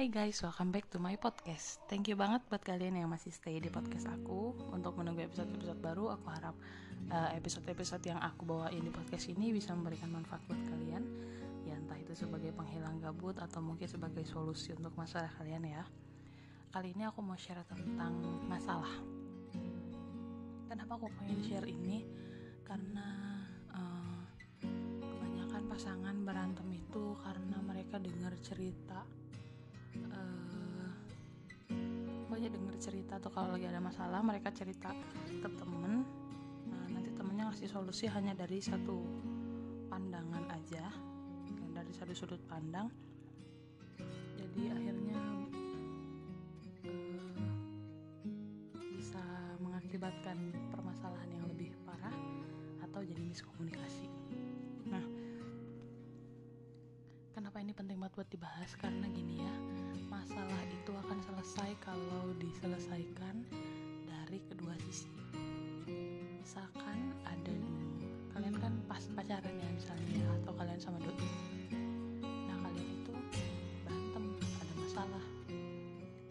Hai guys, welcome back to my podcast. Thank you banget buat kalian yang masih stay di podcast aku. Untuk menunggu episode-episode baru, aku harap uh, episode-episode yang aku bawain di podcast ini bisa memberikan manfaat buat kalian. Ya entah itu sebagai penghilang gabut atau mungkin sebagai solusi untuk masalah kalian ya. Kali ini aku mau share tentang masalah. Kenapa aku pengen share ini? Karena uh, kebanyakan pasangan berantem itu karena mereka dengar cerita denger cerita atau kalau lagi ada masalah mereka cerita ke temen. Nah, nanti temennya ngasih solusi hanya dari satu pandangan aja dari satu sudut pandang. Jadi akhirnya uh, bisa mengakibatkan permasalahan yang lebih parah atau jadi miskomunikasi. Nah kenapa ini penting banget buat dibahas? Karena gini ya masalah itu akan selesai kalau diselesaikan dari kedua sisi. Misalkan ada kalian kan pas pacaran ya misalnya ya, atau kalian sama doi. Nah kalian itu berantem ada masalah.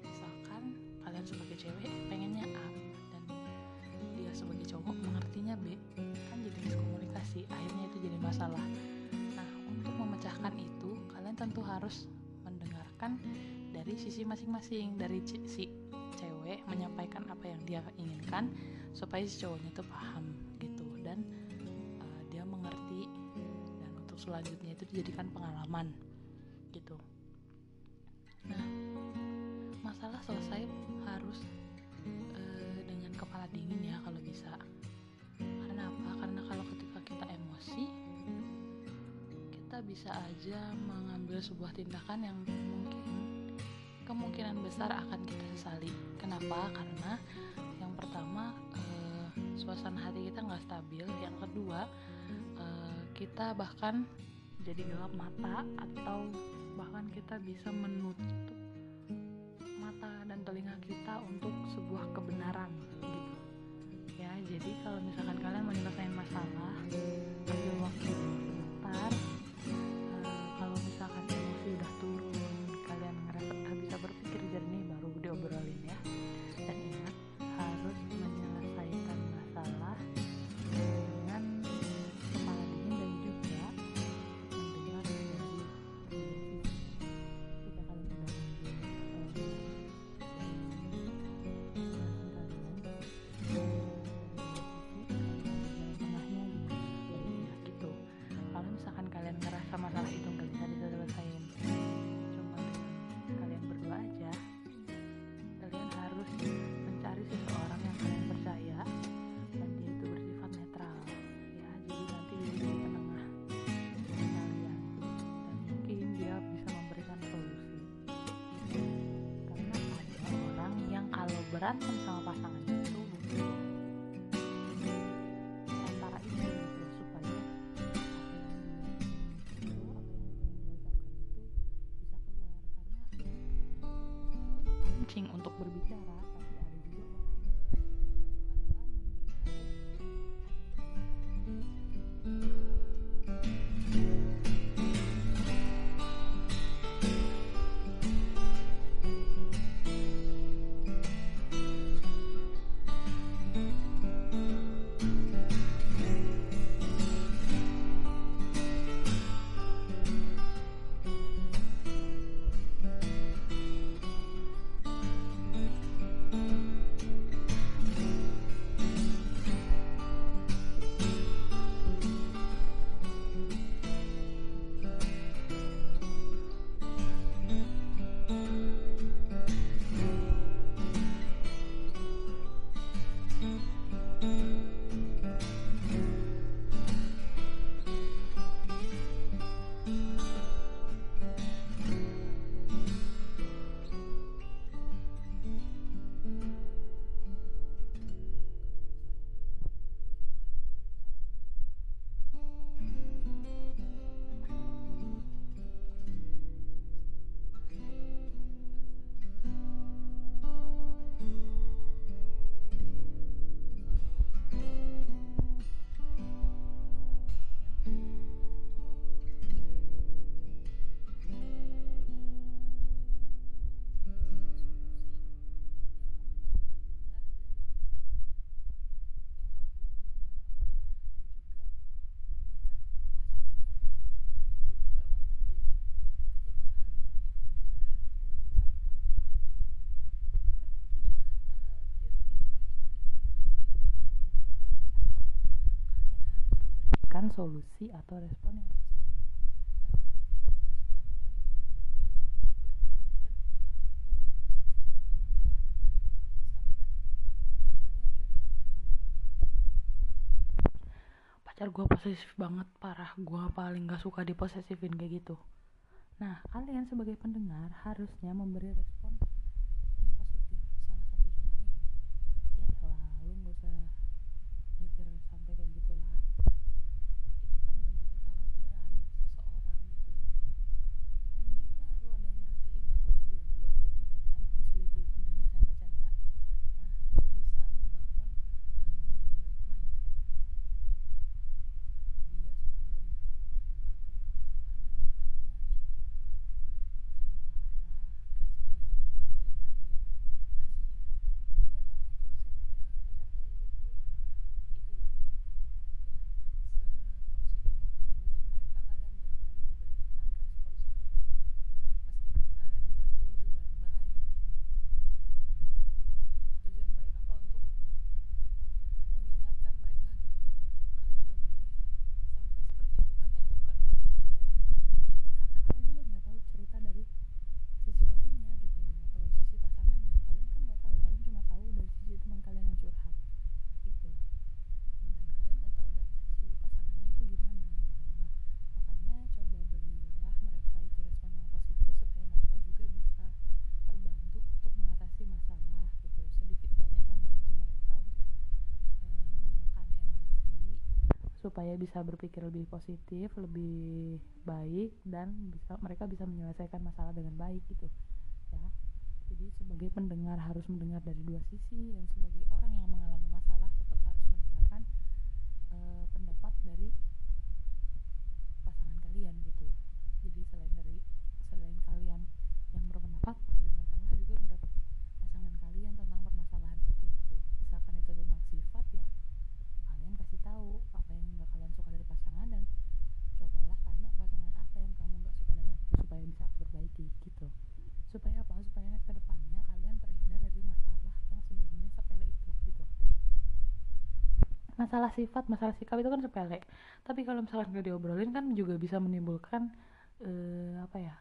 Misalkan kalian sebagai cewek pengennya A dan dia sebagai cowok mengertinya B kan jadi miskomunikasi akhirnya itu jadi masalah. Nah untuk memecahkan itu kalian tentu harus mendengarkan dari sisi masing-masing dari si cewek menyampaikan apa yang dia inginkan supaya si cowoknya itu paham gitu dan uh, dia mengerti dan untuk selanjutnya itu dijadikan pengalaman gitu. Nah masalah selesai harus uh, dengan kepala dingin ya kalau bisa. Karena apa? Karena kalau ketika kita emosi kita bisa aja mengambil sebuah tindakan yang mungkin kemungkinan besar akan kita sesali. Kenapa? Karena yang pertama uh, suasana hati kita nggak stabil. Yang kedua uh, kita bahkan jadi gelap mata atau bahkan kita bisa menutup mata dan telinga kita untuk sebuah kebenaran gitu. Ya, jadi kalau misalkan kalian menyelesaikan masalah, ambil waktu berantem sama pasangannya itu butuh antara itu gitu supaya apa yang dia itu bisa keluar karena kencing untuk berbicara memberikan solusi atau respon yang pacar gue posesif banget parah. Gue paling gak suka diposesifin kayak gitu. Nah kalian sebagai pendengar harusnya memberi respon supaya bisa berpikir lebih positif, lebih baik dan bisa mereka bisa menyelesaikan masalah dengan baik gitu. Ya. Jadi sebagai pendengar harus mendengar dari dua sisi dan sebagai masalah sifat masalah sikap itu kan sepele. Tapi kalau misalkan nggak diobrolin kan juga bisa menimbulkan uh, apa ya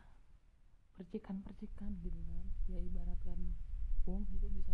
percikan percikan gitu kan. Ya ibaratkan bom itu bisa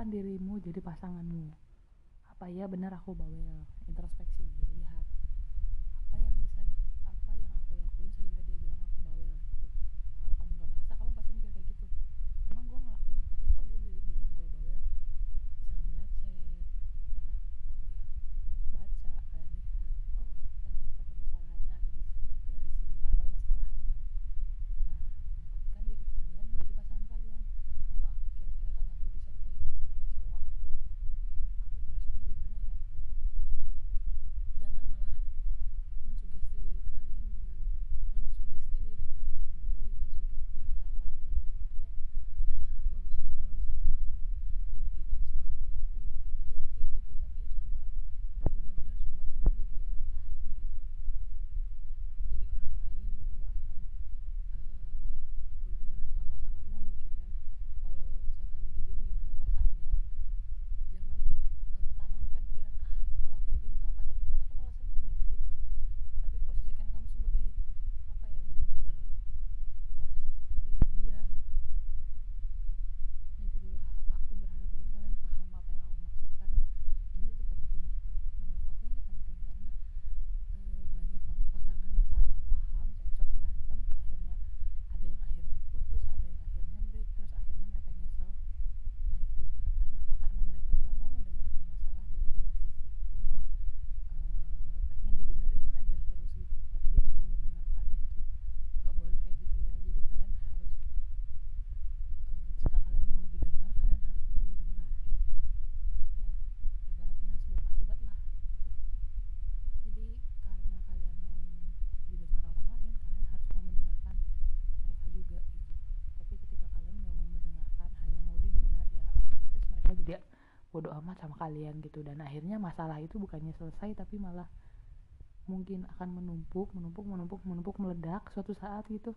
jadikan dirimu jadi pasanganmu. Apa ya benar aku bawel? Introspeksi. Bodoh amat sama kalian gitu. Dan akhirnya masalah itu bukannya selesai tapi malah mungkin akan menumpuk menumpuk menumpuk menumpuk meledak suatu saat gitu.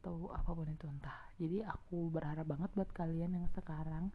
Atau apa pun itu entah. Jadi aku berharap banget buat kalian yang sekarang